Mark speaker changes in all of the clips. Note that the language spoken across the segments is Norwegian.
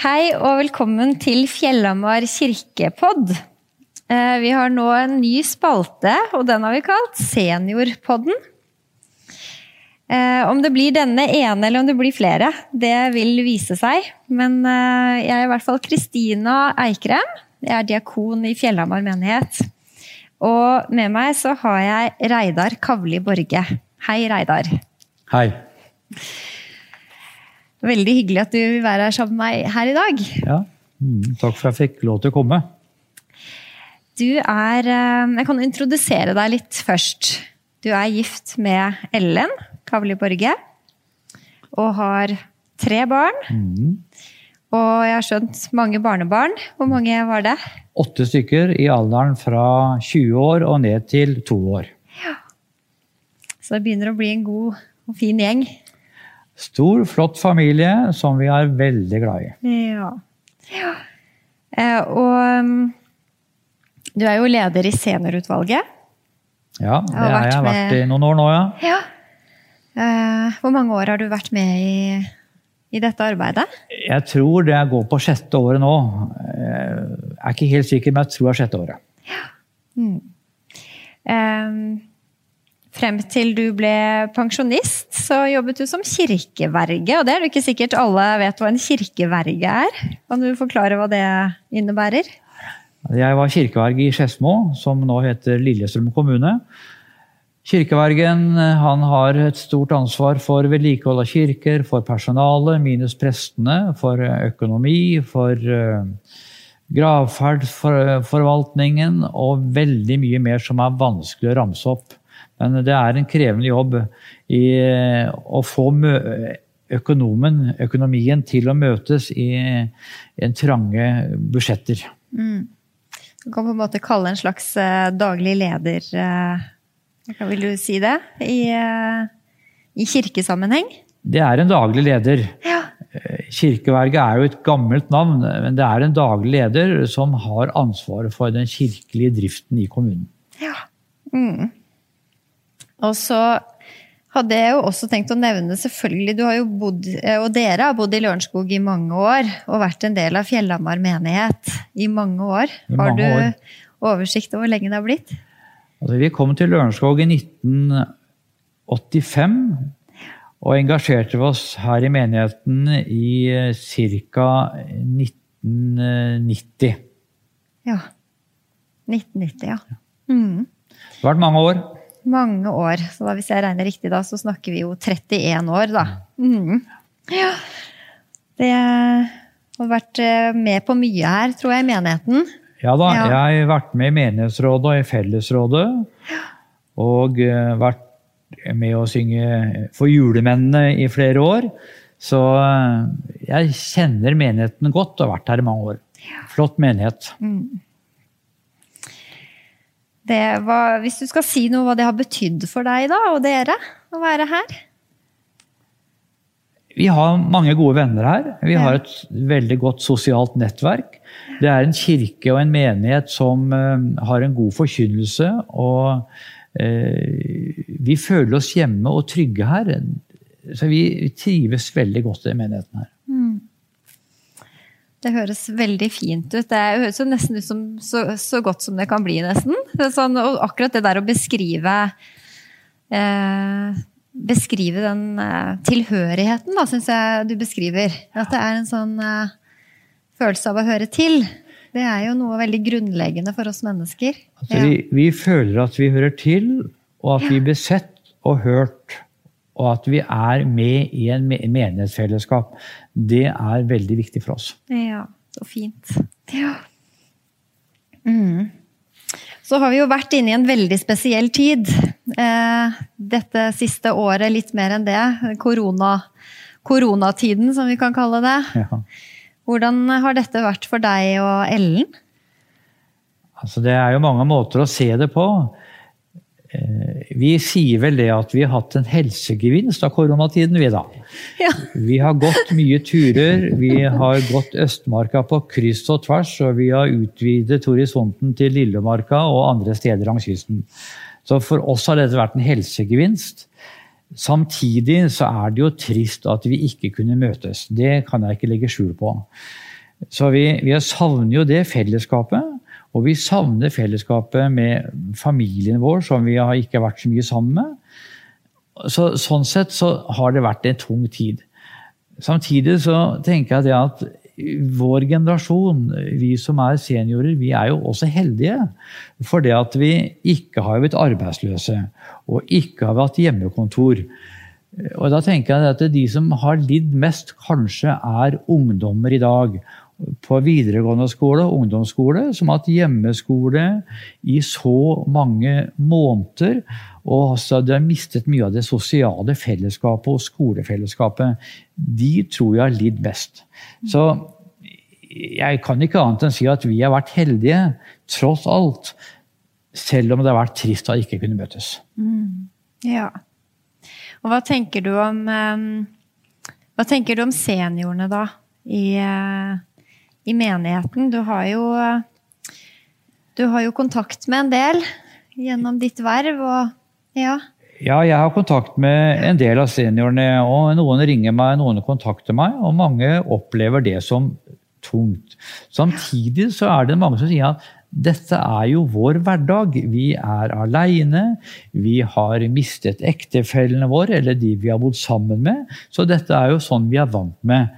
Speaker 1: Hei og velkommen til Fjellhamar kirkepodd. Eh, Vi har nå en ny spalte, og den har vi kalt Seniorpodden. Eh, Om det blir denne ene eller om det blir flere, det vil vise seg. Men eh, jeg er i hvert fall Kristina Eikrem. Jeg er diakon i Fjellhamar menighet. Og med meg så har jeg Reidar Kavli Borge. Hei, Reidar.
Speaker 2: Hei.
Speaker 1: Veldig hyggelig at du vil være her sammen med meg her i dag.
Speaker 2: Ja. Mm, takk for at jeg fikk lov til å komme.
Speaker 1: Du er eh, Jeg kan introdusere deg litt først. Du er gift med Ellen Kavli Borge og har tre barn.
Speaker 2: Mm.
Speaker 1: Og jeg har skjønt mange barnebarn. Hvor mange var det?
Speaker 2: Åtte stykker i alderen fra 20 år og ned til to år. Ja.
Speaker 1: Så det begynner å bli en god og fin gjeng.
Speaker 2: Stor, flott familie som vi er veldig glad i.
Speaker 1: Ja. ja. Eh, og um, du er jo leder i seniorutvalget.
Speaker 2: Ja, det
Speaker 1: har
Speaker 2: jeg.
Speaker 1: vært
Speaker 2: jeg vært i noen år nå, ja.
Speaker 1: Ja. Eh, hvor mange år har du vært med i, i dette arbeidet?
Speaker 2: Jeg tror det går på sjette året nå. Jeg er ikke helt sikker, men jeg tror det er sjette året. Ja.
Speaker 1: Eh, frem til du ble pensjonist, så jobbet du som kirkeverge. Og det er det ikke sikkert alle vet hva en kirkeverge er. Kan du forklare hva det innebærer?
Speaker 2: Jeg var kirkeverge i Skedsmo, som nå heter Lillestrøm kommune. Kirkevergen har et stort ansvar for vedlikehold av kirker, for personalet, minus prestene, for økonomi, for eh, gravferdsforvaltningen og veldig mye mer som er vanskelig å ramse opp. Men det er en krevende jobb i eh, å få økonomen, økonomien til å møtes i en trange budsjetter.
Speaker 1: Du kan på en måte kalle en slags eh, daglig leder eh, Hva vil du si det? I, i kirkesammenheng?
Speaker 2: Det er en daglig leder.
Speaker 1: Ja.
Speaker 2: Kirkeverget er jo et gammelt navn, men det er en daglig leder som har ansvaret for den kirkelige driften i kommunen.
Speaker 1: Ja. Mm. Og så hadde jeg jo også tenkt å nevne, selvfølgelig, du har jo bodd, eh, og dere har bodd i Lørenskog i mange år, og vært en del av Fjellhamar menighet i mange år.
Speaker 2: I
Speaker 1: har du
Speaker 2: år.
Speaker 1: oversikt over hvor lenge det har blitt?
Speaker 2: Altså, vi kom til Lørenskog i 1985 og engasjerte oss her i menigheten i ca. 1990.
Speaker 1: Ja. 1990, ja. Mm.
Speaker 2: Det har vært mange år.
Speaker 1: Mange år. Så da, hvis jeg regner riktig, da, så snakker vi jo 31 år, da. Mm. Ja. Det har vært eh, med på mye her, tror jeg, i menigheten.
Speaker 2: Ja da,
Speaker 1: Ja.
Speaker 2: jeg har vært med i menighetsrådet og i fellesrådet. Og eh, vært med å synge for julemennene i flere år. Så eh, jeg kjenner menigheten godt og har vært her i mange år. Flott menighet.
Speaker 1: Det var, hvis du skal si noe hva det har betydd for deg da, og dere, å være her?
Speaker 2: Vi har mange gode venner her. Vi har et veldig godt sosialt nettverk. Det er en kirke og en menighet som eh, har en god forkynnelse. Og eh, vi føler oss hjemme og trygge her. Så vi trives veldig godt i menigheten her.
Speaker 1: Det høres veldig fint ut. Det høres jo nesten ut som så, så godt som det kan bli, nesten. Sånn, og akkurat det der å beskrive eh, Beskrive den eh, tilhørigheten, da, syns jeg du beskriver. At det er en sånn eh, følelse av å høre til. Det er jo noe veldig grunnleggende for oss mennesker.
Speaker 2: Altså, vi, vi føler at vi hører til, og at vi blir sett og hørt. Og at vi er med i en menighetsfellesskap. Det er veldig viktig for oss.
Speaker 1: Ja, så fint. Ja. Mm. Så har vi jo vært inne i en veldig spesiell tid. Eh, dette siste året, litt mer enn det. Korona, koronatiden, som vi kan kalle det.
Speaker 2: Ja.
Speaker 1: Hvordan har dette vært for deg og Ellen?
Speaker 2: Altså, det er jo mange måter å se det på. Eh, Vi sier vel det at vi har hatt en helsegevinst av koronatiden, vi da.
Speaker 1: Ja.
Speaker 2: Vi har gått mye turer, vi har gått Østmarka på kryss og tvers, og vi har utvidet horisonten til Lillemarka og andre steder langs kysten. Så for oss har dette vært en helsegevinst. Samtidig så er det jo trist at vi ikke kunne møtes. Det kan jeg ikke legge skjul på. Så vi, vi savner jo det fellesskapet. Og vi savner fellesskapet med familien vår, som vi har ikke vært så mye sammen med. Så, sånn sett så har det vært en tung tid. Samtidig så tenker jeg at vår generasjon, vi som er seniorer, vi er jo også heldige. For det at vi ikke har blitt arbeidsløse og ikke har hatt hjemmekontor. Og da tenker jeg at De som har lidd mest, kanskje er ungdommer i dag. På videregående skole og ungdomsskole, som har hatt hjemmeskole i så mange måneder. Og altså, de har mistet mye av det sosiale fellesskapet og skolefellesskapet. De tror jeg har lidd mest. Så jeg kan ikke annet enn si at vi har vært heldige, tross alt. Selv om det har vært trist å ikke kunne møtes.
Speaker 1: Mm. Ja. Og hva tenker du om um, Hva tenker du om seniorene, da? I, uh, i menigheten? Du har jo Du har jo kontakt med en del gjennom ditt verv, og ja.
Speaker 2: Ja, jeg har kontakt med en del av seniorene. og Noen ringer meg, noen kontakter meg. Og mange opplever det som tungt. Samtidig så er det mange som sier at dette er jo vår hverdag. Vi er aleine. Vi har mistet ektefellene våre, eller de vi har bodd sammen med. Så dette er jo sånn vi er vant med.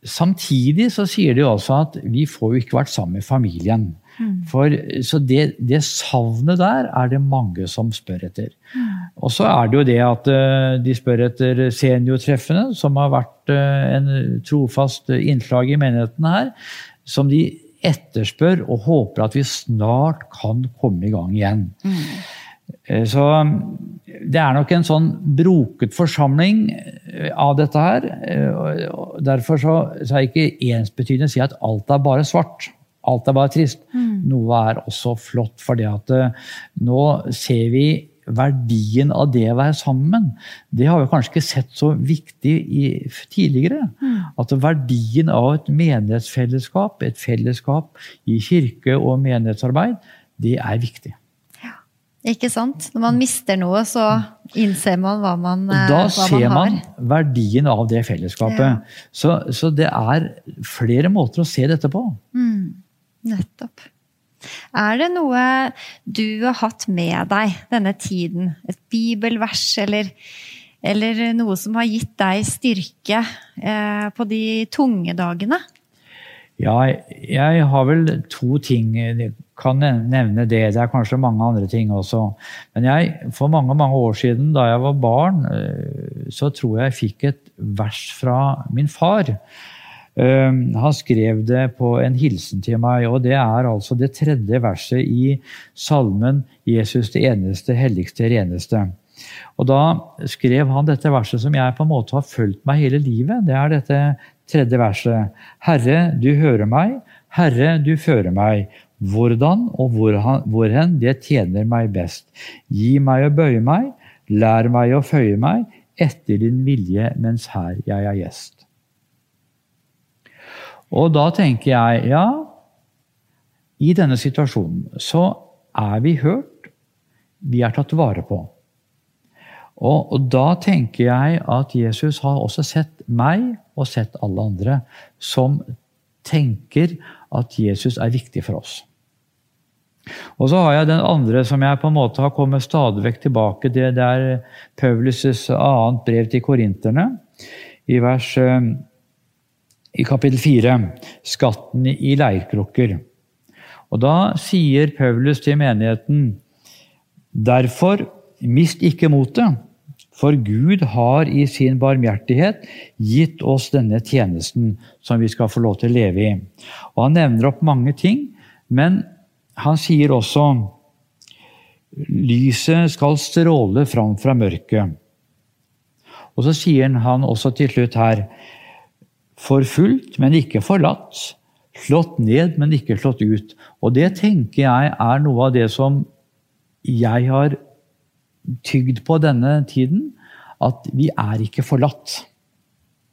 Speaker 2: Samtidig så sier de også at vi får jo ikke vært sammen med familien. Mm. For, så det, det, savnet der er det mange som spør etter. Mm. Og så er det jo det at uh, de spør etter seniortreffene, som har vært uh, en trofast innslag i menigheten her. Som de etterspør og håper at vi snart kan komme i gang igjen. Mm. Uh, så det er nok en sånn broket forsamling av dette her. Derfor så, så er ikke ensbetydende å si at alt er bare svart. Alt er bare trist. Mm. Noe er også flott, for det at nå ser vi verdien av det å være sammen. Det har vi kanskje ikke sett så viktig i, tidligere. Mm. At verdien av et menighetsfellesskap, et fellesskap i kirke- og menighetsarbeid, det er viktig.
Speaker 1: Ikke sant? Når man mister noe, så innser man hva man,
Speaker 2: og da hva ser man, man verdien av det fellesskapet. Ja. Så, så, det er flere måter å se dette på.
Speaker 1: Mm. Nettopp. Er det noe du har hatt med deg denne tiden? Et bibelvers eller, eller noe som har gitt deg styrke eh, på de tunge dagene?
Speaker 2: Ja, jeg har vel to ting. Jeg kan nevne det. Det er kanskje mange andre ting også. Men jeg, for mange mange år siden, da jeg var barn, eh, så tror jeg jeg fikk et vers fra min far. Ehm, han skrev det på en hilsen til meg, og det er altså det tredje verset i salmen 'Jesus det eneste, helligste, reneste'. Og Da skrev han dette verset som jeg på en måte har fulgt meg hele livet. Det er dette tredje verset. Herre, du hører meg. Herre, du fører meg. Hvordan og hvorhen, det tjener meg best. Gi meg å bøye meg. Lær meg å føye meg etter din vilje mens her jeg er gjest. Og da tenker jeg ja, i denne situasjonen så er vi hørt, vi er tatt vare på. Og, og, da tenker jeg at Jesus har også sett meg og sett alle andre som tenker at Jesus er viktig for oss. Og så har jeg den andre som jeg på en måte har kommet stadig vekk tilbake. Det, det er Paulus' annet brev til korinterne, i vers eh, i kapittel 4, skatten i leirkrukker. Og da sier Paulus til menigheten derfor mist ikke motet, for Gud har i sin barmhjertighet gitt oss denne tjenesten som vi skal få lov til å leve i. Og Han nevner opp mange ting, men han sier også lyset skal stråle fram fra mørket. Og så sier han også til slutt her Forfulgt, men ikke forlatt. Slått ned, men ikke slått ut. Og det tenker jeg er noe av det som jeg har tygd på denne tiden. At vi er ikke forlatt.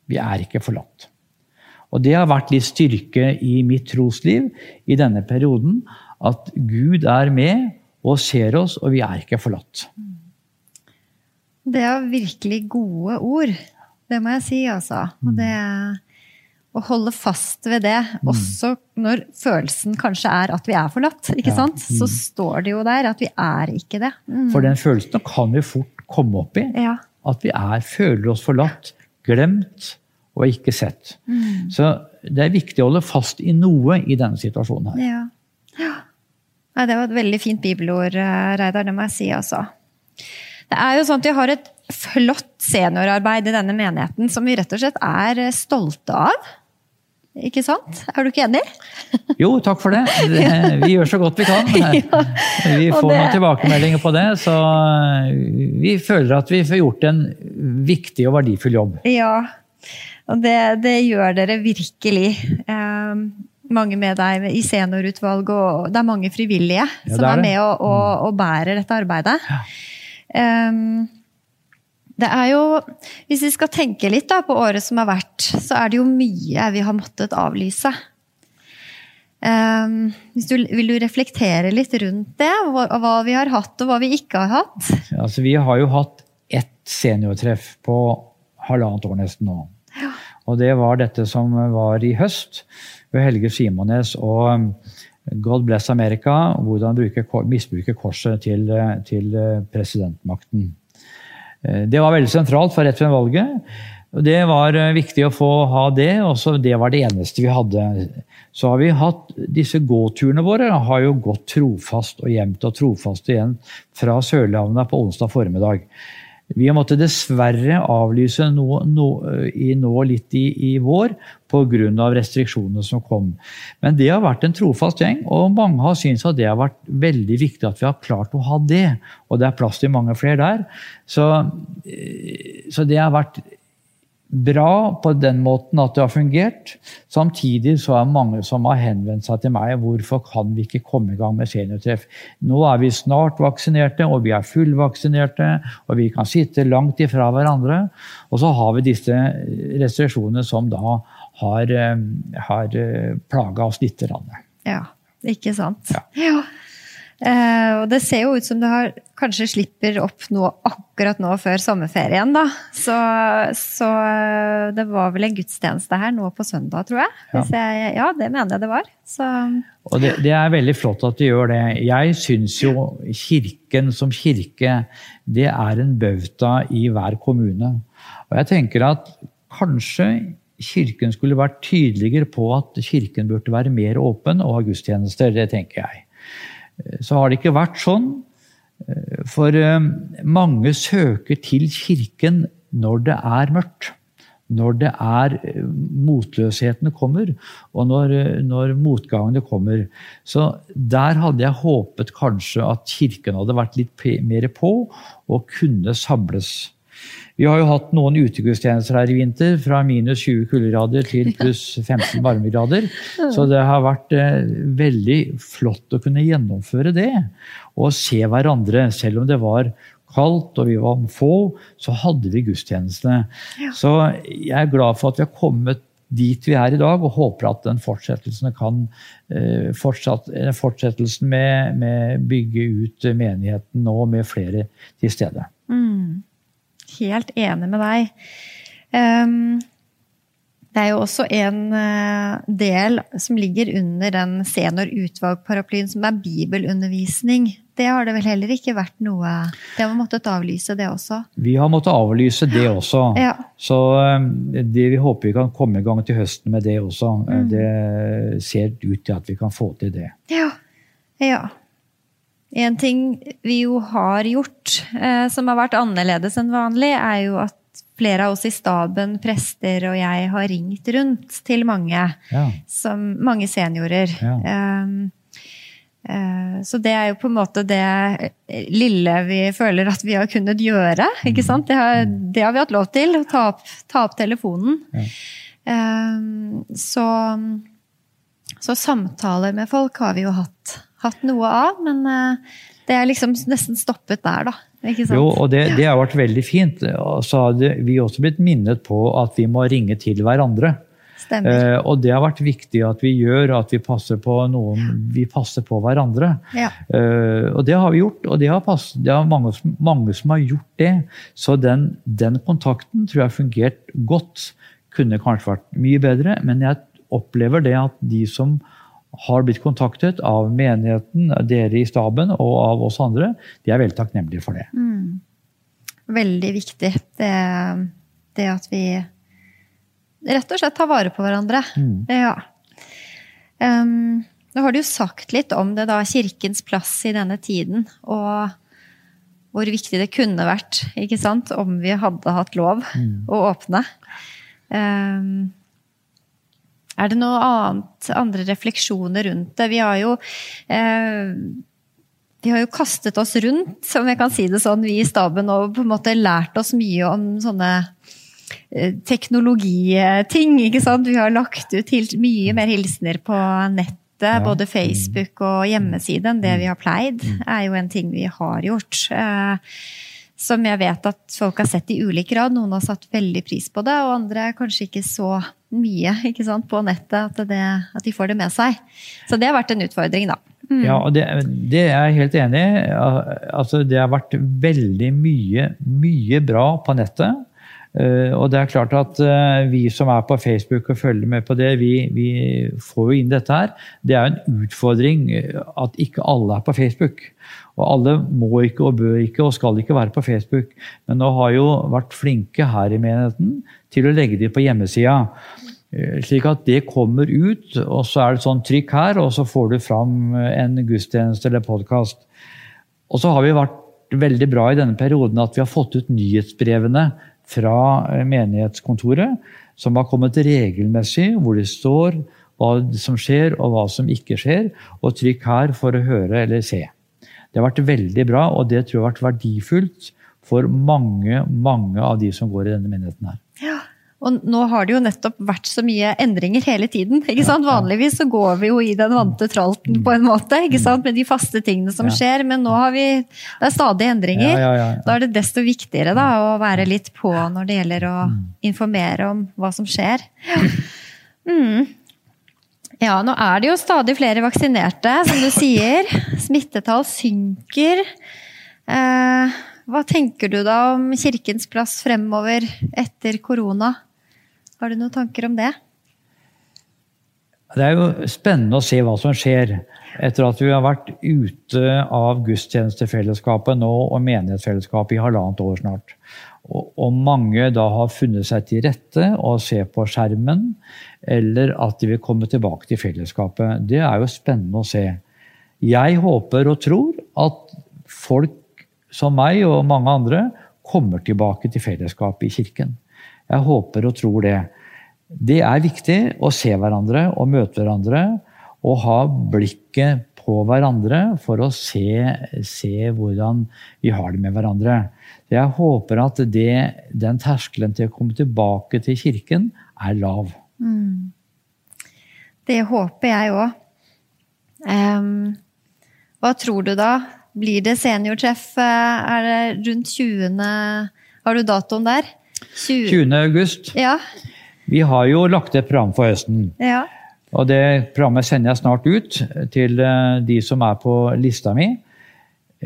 Speaker 2: Vi er ikke forlatt. Og det har vært litt styrke i mitt trosliv i denne perioden. At Gud er med og ser oss, og vi er ikke forlatt.
Speaker 1: Det er virkelig gode ord. Det må jeg si, altså. Og det å holde fast ved det, også når følelsen kanskje er at vi er forlatt, ikke
Speaker 2: Ja.
Speaker 1: sant? så står det jo der at vi er ikke det. Mm.
Speaker 2: For den følelsen kan vi fort komme opp i.
Speaker 1: Ja.
Speaker 2: At vi er, føler oss forlatt, glemt og ikke sett. Så det er viktig å holde fast i noe i denne situasjonen her.
Speaker 1: Ja. ja. Nei, det var et veldig fint bibelord, eh, Reidar. Det må jeg si, altså. Det er jo sånn at Vi har et flott seniorarbeid i denne menigheten som vi rett og slett er eh, stolte av. Ikke sant? Er du ikke enig?
Speaker 2: Jo, takk for det. vi gjør så godt vi kan. Vi får noen tilbakemeldinger på det, så vi føler at vi får gjort en viktig og verdifull jobb.
Speaker 1: Ja, og det, det gjør dere virkelig. Eh, mange med deg i seniorutvalget, og det er mange frivillige
Speaker 2: Ja,
Speaker 1: som
Speaker 2: er
Speaker 1: er,
Speaker 2: det.
Speaker 1: med og, og, og bærer dette arbeidet. Eh, det er jo, Hvis vi skal tenke litt da, på året som har vært, så er det jo mye vi har måttet avlyse. Um, hvis du, vil du reflektere litt rundt det? Hva, hva vi har hatt og hva vi ikke har hatt?
Speaker 2: Altså, vi har jo hatt ett seniortreff på halvannet år nesten nå. Og det var dette som var i høst ved Helge Simones og um, God bless America, hvordan bruke, misbruke korset til, eh, til eh, presidentmakten. Eh, Det var veldig sentralt for rett ved valget. Det var eh, viktig å få ha det, og det var det eneste vi hadde. Så har vi hatt disse gåturene våre, har jo gått trofast og jevnt og trofast igjen fra Sørlandet på onsdag formiddag. Vi måtte dessverre avlyse nå, nå, i, nå litt i, i vår pga. restriksjonene som kom. Men det har vært en trofast gjeng, og mange har syntes at det har vært veldig viktig at vi har klart å ha det. Og det er plass til mange flere der. Så, eh, så det har vært bra på den måten at det har fungert. Samtidig så er det mange som har henvendt seg til meg hvorfor kan vi ikke komme i gang med seniortreff. Nå er vi snart vaksinerte, og vi er fullvaksinerte, og vi kan sitte langt ifra hverandre. Og så har vi disse restriksjonene som da har, eh, har plaga oss litt. grann.
Speaker 1: Ja, ikke sant?
Speaker 2: Ja.
Speaker 1: Ja. Eh, og det ser jo ut som du har, kanskje slipper opp noe akkurat nå før sommerferien, da. Så, så eh, det var vel en gudstjeneste her nå på søndag, tror jeg.
Speaker 2: Ja.
Speaker 1: Jeg ja, det mener jeg det var. Så
Speaker 2: Og det, det er veldig flott at de gjør det. Jeg syns jo Kirken som kirke, det er en bauta i hver kommune. Og jeg tenker at kanskje Kirken skulle vært tydeligere på at Kirken burde være mer åpen og ha gudstjenester. Det tenker jeg. Så har det ikke vært sånn. For eh, mange søker til Kirken når det er mørkt. Når det er eh, motløshetene kommer, og når, eh, når motgangene kommer. Så der hadde jeg håpet kanskje at Kirken hadde vært litt mer på og kunne samles. Vi har jo hatt noen utegudstjenester her i vinter, fra minus 20 kuldegrader til pluss 15 varmegrader. Så det har vært eh, veldig flott å kunne gjennomføre det. Og se hverandre. Selv om det var kaldt og vi var få, så hadde vi gudstjenestene. Så jeg er glad for at vi har kommet dit vi er i dag, og håper at den fortsettelsen kan eh, fortsatt, eh, fortsettelsen med, med bygge ut menigheten nå med flere til stede.
Speaker 1: mm, helt enig med deg. Ehm, det er jo også en eh, del som ligger under den seniorutvalgparaplyen, som er bibelundervisning. Det har det vel heller ikke vært noe Det har måttet avlyse, det også.
Speaker 2: Vi har måttet avlyse det også.
Speaker 1: Ja.
Speaker 2: Så eh, det vi håper vi kan komme i gang til høsten med det også. Mm. Det ser ut til at vi kan få til det.
Speaker 1: Ja. ja. En ting vi jo har gjort eh, som har vært annerledes enn vanlig, er jo at flere av oss i staben, prester og jeg, har ringt rundt til mange,
Speaker 2: Ja.
Speaker 1: som, mange seniorer.
Speaker 2: Ja.
Speaker 1: Eh, eh, så det er jo på en måte det lille vi føler at vi har kunnet gjøre. ikke sant? Det har, det har vi hatt lov til, å ta opp, ta opp telefonen.
Speaker 2: Ja.
Speaker 1: Um, så, så samtaler med folk har vi jo hatt, hatt noe av, men eh, det er liksom nesten stoppet der, da. Ikke sant?
Speaker 2: Jo, og det, det har vært veldig fint. Så har vi også blitt minnet på at vi må ringe til hverandre. Eh, og det har vært viktig at vi gjør, at vi passer på noen, vi passer på hverandre.
Speaker 1: Ja.
Speaker 2: Eh, og det har vi gjort, og det har, pass, det har mange, mange som har gjort det. Så den, den kontakten tror jeg har fungert godt. Kunne kanskje vært mye bedre, men jeg opplever det at de som har blitt kontaktet av menigheten, dere i staben og av oss andre, de er veldig takknemlige for det.
Speaker 1: Veldig viktig. Det, det at vi rett og slett tar vare på hverandre. Ja. Um, nå har du jo sagt litt om det, da, kirkens plass i denne tiden. Og hvor viktig det kunne vært ikke sant, om vi hadde hatt lov å åpne. Um, er det noe annet, andre refleksjoner rundt det? Vi har jo eh, vi har jo kastet oss rundt, om jeg kan si det sånn, vi i staben, og på en måte lært oss mye om sånne eh, teknologiting. ikke sant? Vi har lagt ut mye mer hilsener på nettet, både Facebook og hjemmeside, enn det vi har pleid. er jo en ting vi har gjort. Eh, som jeg vet at folk har sett i ulik grad. Noen har satt veldig pris på det, og andre kanskje ikke så mye ikke sant, på nettet at, det, at de får det med seg. Så det har vært en utfordring, da.
Speaker 2: Ja, og det, det er jeg helt enig i. Altså, det har vært veldig mye, mye bra på nettet. Eh, og det er klart at eh, vi som er på Facebook og følger med på det, vi, vi får jo inn dette her. Det er jo en utfordring eh, at ikke alle er på Facebook. Og alle må ikke og bør ikke og skal ikke være på Facebook. Men nå har jo vært flinke her i menigheten til å legge det på hjemmesida. Slik at det kommer ut, og så er det sånn trykk her, og så får du fram en gudstjeneste eller podkast. Og så har vi vært veldig bra i denne perioden at vi har fått ut nyhetsbrevene fra eh, menighetskontoret, som har kommet regelmessig, hvor det står hva som skjer og hva som ikke skjer, og trykk her for å høre eller se. Det har vært veldig bra, og det tror jeg har vært verdifullt for mange, mange av de som går i denne menigheten her.
Speaker 1: Ja. Og nå har det jo nettopp vært så mye endringer hele tiden. ikke sant? Vanligvis så går vi jo i den vante tralten på en måte, ikke sant? med de faste tingene som skjer, men nå har vi Det er stadig endringer.
Speaker 2: Ja, ja, ja, ja.
Speaker 1: Da er det desto viktigere da, å være litt på når det gjelder å informere om hva som skjer. Mm. Ja, nå er det jo stadig flere vaksinerte, som du sier. Smittetall synker. Eh, hva tenker du da om kirkens plass fremover etter korona? Har du noen tanker om det?
Speaker 2: Det er jo spennende å se hva som skjer etter at vi har vært ute av gudstjenestefellesskapet nå og menighetsfellesskapet i halvannet år snart. Og, og mange da har funnet seg til rette og ser på skjermen, eller at de vil komme tilbake til fellesskapet. Det er jo spennende å se. Jeg håper og tror at folk som meg og mange andre kommer tilbake til fellesskapet i kirken. Jeg håper og tror det. Det er viktig å se hverandre og møte hverandre og ha blikket på hverandre for å se, se hvordan vi har det med hverandre. Jeg håper at det, den terskelen til å komme tilbake til kirken er lav.
Speaker 1: Det håper jeg òg. hva tror du da? Blir det seniortreff? eh, Er det rundt 20. Har du datoen der? 20.
Speaker 2: 20. august.
Speaker 1: Ja.
Speaker 2: Vi har jo lagt et program for høsten.
Speaker 1: ja.
Speaker 2: Og det programmet sender jeg snart ut til eh, de som er på lista mi.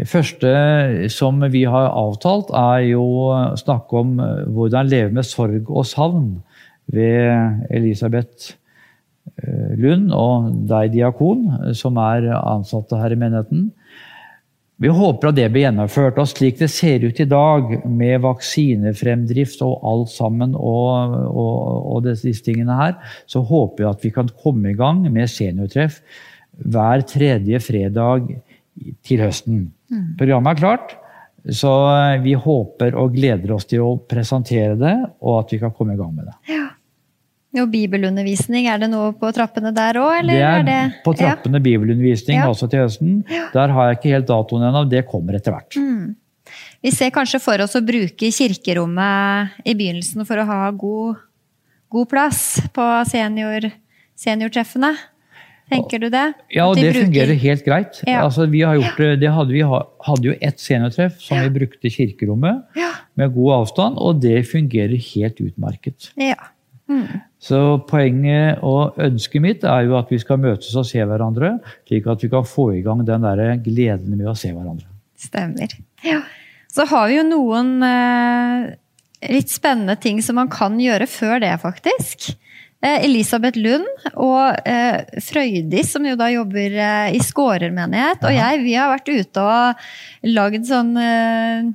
Speaker 2: første som vi har avtalt, er jo å snakke om eh, hvordan leve med sorg og savn ved Elisabeth eh, Lund og deg, diakon, som er ansatte her i menigheten. Vi håper at det blir gjennomført. Og slik det ser ut i dag, med vaksinefremdrift og alt sammen, og, og, og disse tingene her, så håper vi at vi kan komme i gang med seniortreff hver tredje fredag til høsten. Programmet er klart, så vi håper og gleder oss til å presentere det, og at vi kan komme i gang med det.
Speaker 1: Og bibelundervisning, er det noe på trappene der òg,
Speaker 2: Det er
Speaker 1: er det
Speaker 2: på trappene bibelundervisning
Speaker 1: Ja.
Speaker 2: også til høsten. Der har jeg ikke helt datoen ennå, det kommer etter hvert.
Speaker 1: Mm. Vi ser kanskje for oss å bruke kirkerommet i begynnelsen for å ha god, god plass på senior, seniortreffene. Tenker du det?
Speaker 2: Ja,
Speaker 1: At
Speaker 2: det
Speaker 1: bruker-
Speaker 2: fungerer helt greit.
Speaker 1: Ja.
Speaker 2: Altså, vi har gjort, det- det hadde, vi ha- hadde jo ett seniortreff som vi brukte kirkerommet
Speaker 1: Ja.
Speaker 2: med god avstand, og det fungerer helt utmerket.
Speaker 1: Ja.
Speaker 2: Så poenget og ønsket mitt er jo at vi skal møtes og se hverandre, slik at vi kan få i gang den der gleden med å se hverandre.
Speaker 1: Stemmer. Ja. Så har vi jo noen eh, litt spennende ting som man kan gjøre før det, faktisk. Eh, Elisabeth Lund og eh, Frøydis, som jo da jobber eh, i Skårer menighet, og jeg, vi har vært ute og lagd sånn eh,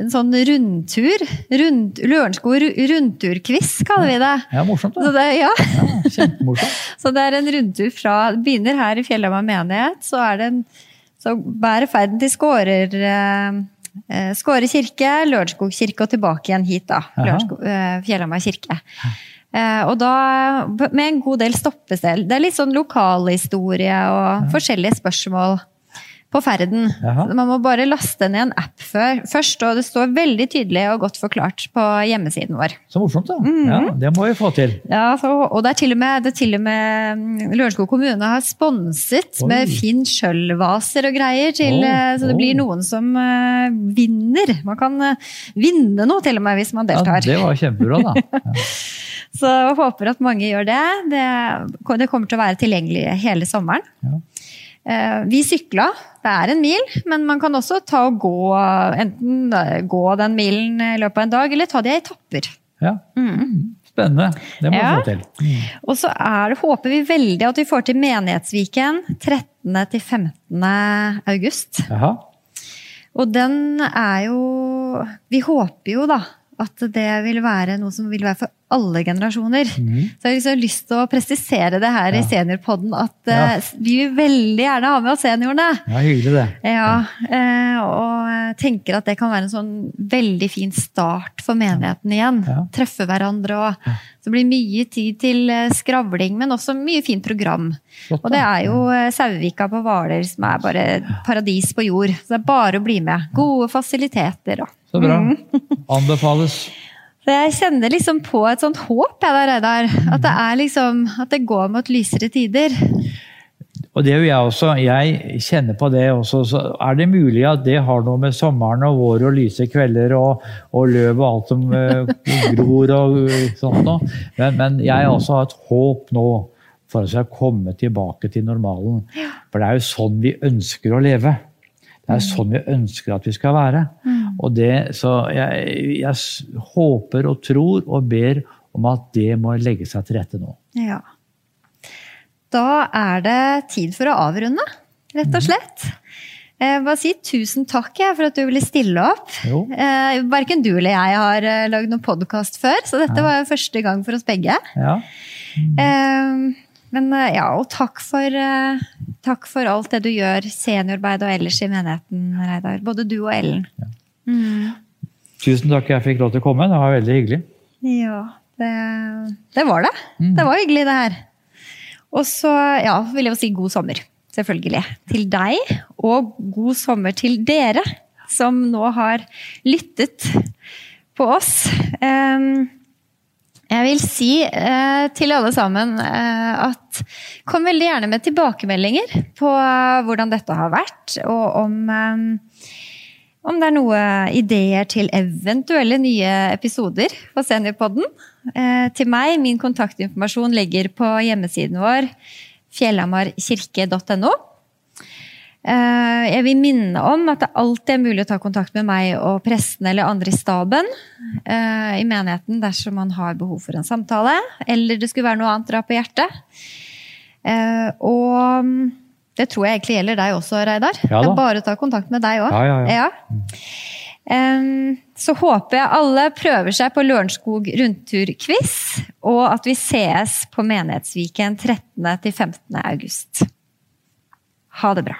Speaker 1: en sånn rundtur. Rund, Lørenskog rundturquiz, kaller vi det.
Speaker 2: Ja, morsomt
Speaker 1: Så
Speaker 2: det.
Speaker 1: det, ja.
Speaker 2: Ja, kjempemorsomt.
Speaker 1: Så det er en rundtur fra Begynner her i Fjellhamar menighet, så er det en Så bærer ferden til Skårer eh, eh, Skåre kirke, Lørenskog kirke og tilbake igjen hit, da. Eh, Fjellhamar kirke. Eh, og da med en god del stoppestell. Det er litt sånn lokalhistorie og forskjellige spørsmål på ferden.
Speaker 2: Aha.
Speaker 1: Man må bare laste ned en app før, først, og det står veldig tydelig og godt forklart på hjemmesiden vår.
Speaker 2: Så morsomt, da.
Speaker 1: Mhm.
Speaker 2: Ja, det må vi få til.
Speaker 1: Ja, så, og det er til og med, det til og med mm, Lørenskog kommune har sponset
Speaker 2: Oi.
Speaker 1: med Finn Schjøll-vaser og greier. Til, eh, så det
Speaker 2: oh.
Speaker 1: blir noen som uh, vinner. Man kan uh, vinne noe til og med hvis man deltar.
Speaker 2: Ja, det var kjempebra, da. Ja.
Speaker 1: Så håper at mange gjør det. det. Det kommer til å være tilgjengelig hele sommeren.
Speaker 2: Ja.
Speaker 1: Eh, Vi sykla. Det er en mil, men man kan også ta og gå enten gå den milen i løpet av en dag, eller ta det i etapper.
Speaker 2: Ja. Spennende. Det må
Speaker 1: vi Ja.
Speaker 2: få til. Mm.
Speaker 1: Og så er det, håper vi veldig at vi får til Menighetsviken 13. til 15. august. Og den er jo Vi håper jo da at det vil være noe som vil være for alle generasjoner.
Speaker 2: Mm.
Speaker 1: Så jeg har liksom lyst til å presisere det her i Seniorpodden at
Speaker 2: Ja.
Speaker 1: uh, vi vil veldig gjerne ha med oss seniorene.
Speaker 2: Ja, hyggelig det.
Speaker 1: Ja, uh, og tenker at det kan være en sånn veldig fin start for menigheten igjen.
Speaker 2: Ja.
Speaker 1: Treffe hverandre og Så blir mye tid til eh, skravling, men også mye fint program.
Speaker 2: Flott,
Speaker 1: Og det er jo Sauvika på Hvaler som er bare paradis på jord. Så det er bare å bli med. Gode fasiliteter og
Speaker 2: Så bra.
Speaker 1: Mm.
Speaker 2: Anbefales.
Speaker 1: Jeg kjenner liksom på et sånt håp, jeg der, Reidar. At det er liksom At det går mot lysere tider.
Speaker 2: Og det gjør jeg også. Jeg kjenner på det også. Så er det mulig at det har noe med sommeren og vår og lyse kvelder og, og løv og alt som eh, gror og eh, sånt noe. Men, men jeg også har et håp nå for at vi skal komme tilbake til normalen. For det er jo sånn vi ønsker å leve. Det er sånn vi ønsker at vi skal være. Og det, så jeg, jeg håper og tror og ber om at det må legge seg til rette nå.
Speaker 1: Ja. Da er det tid for å avrunde, rett og slett. Jeg bare si tusen takk for at du ville stille opp.
Speaker 2: Jo.
Speaker 1: Eh, Verken du eller jeg har eh, lagd noen podkast før, så dette var jo første gang for oss begge.
Speaker 2: Ja.
Speaker 1: Mm. Men eh, ja, og takk for, eh, takk for alt det du gjør, seniorarbeid og ellers i menigheten, Reidar. Både du og Ellen. Mm.
Speaker 2: Tusen takk jeg fikk lov til å komme. Det var veldig hyggelig.
Speaker 1: Ja, det, det var det. Det var hyggelig, det her. Og så ja, vil jeg jo si god sommer, selvfølgelig. Til deg, og god sommer til dere som nå har lyttet på oss. Em, Jeg vil si eh, til alle sammen eh, at kom veldig gjerne med tilbakemeldinger på eh, hvordan dette har vært, og om eh, om det er noen ideer til eventuelle nye episoder på Seniorpodden. Eh, til meg, min kontaktinformasjon ligger på hjemmesiden vår, fjellhamarkirke.no. Eh, jeg vil minne om at det alltid er mulig å ta kontakt med meg og presten eller andre i staben eh, i menigheten dersom man har behov for en samtale, eller det skulle være noe annet dere har på hjertet. Og mm, det tror jeg egentlig gjelder deg også, Reidar.
Speaker 2: Ja
Speaker 1: er bare ta kontakt med deg òg.
Speaker 2: Ja, ja, ja.
Speaker 1: Så håper jeg alle prøver seg på Lørenskog rundturquiz, og at vi sees på Menighetsviken 13. til 15. august. Ha det bra.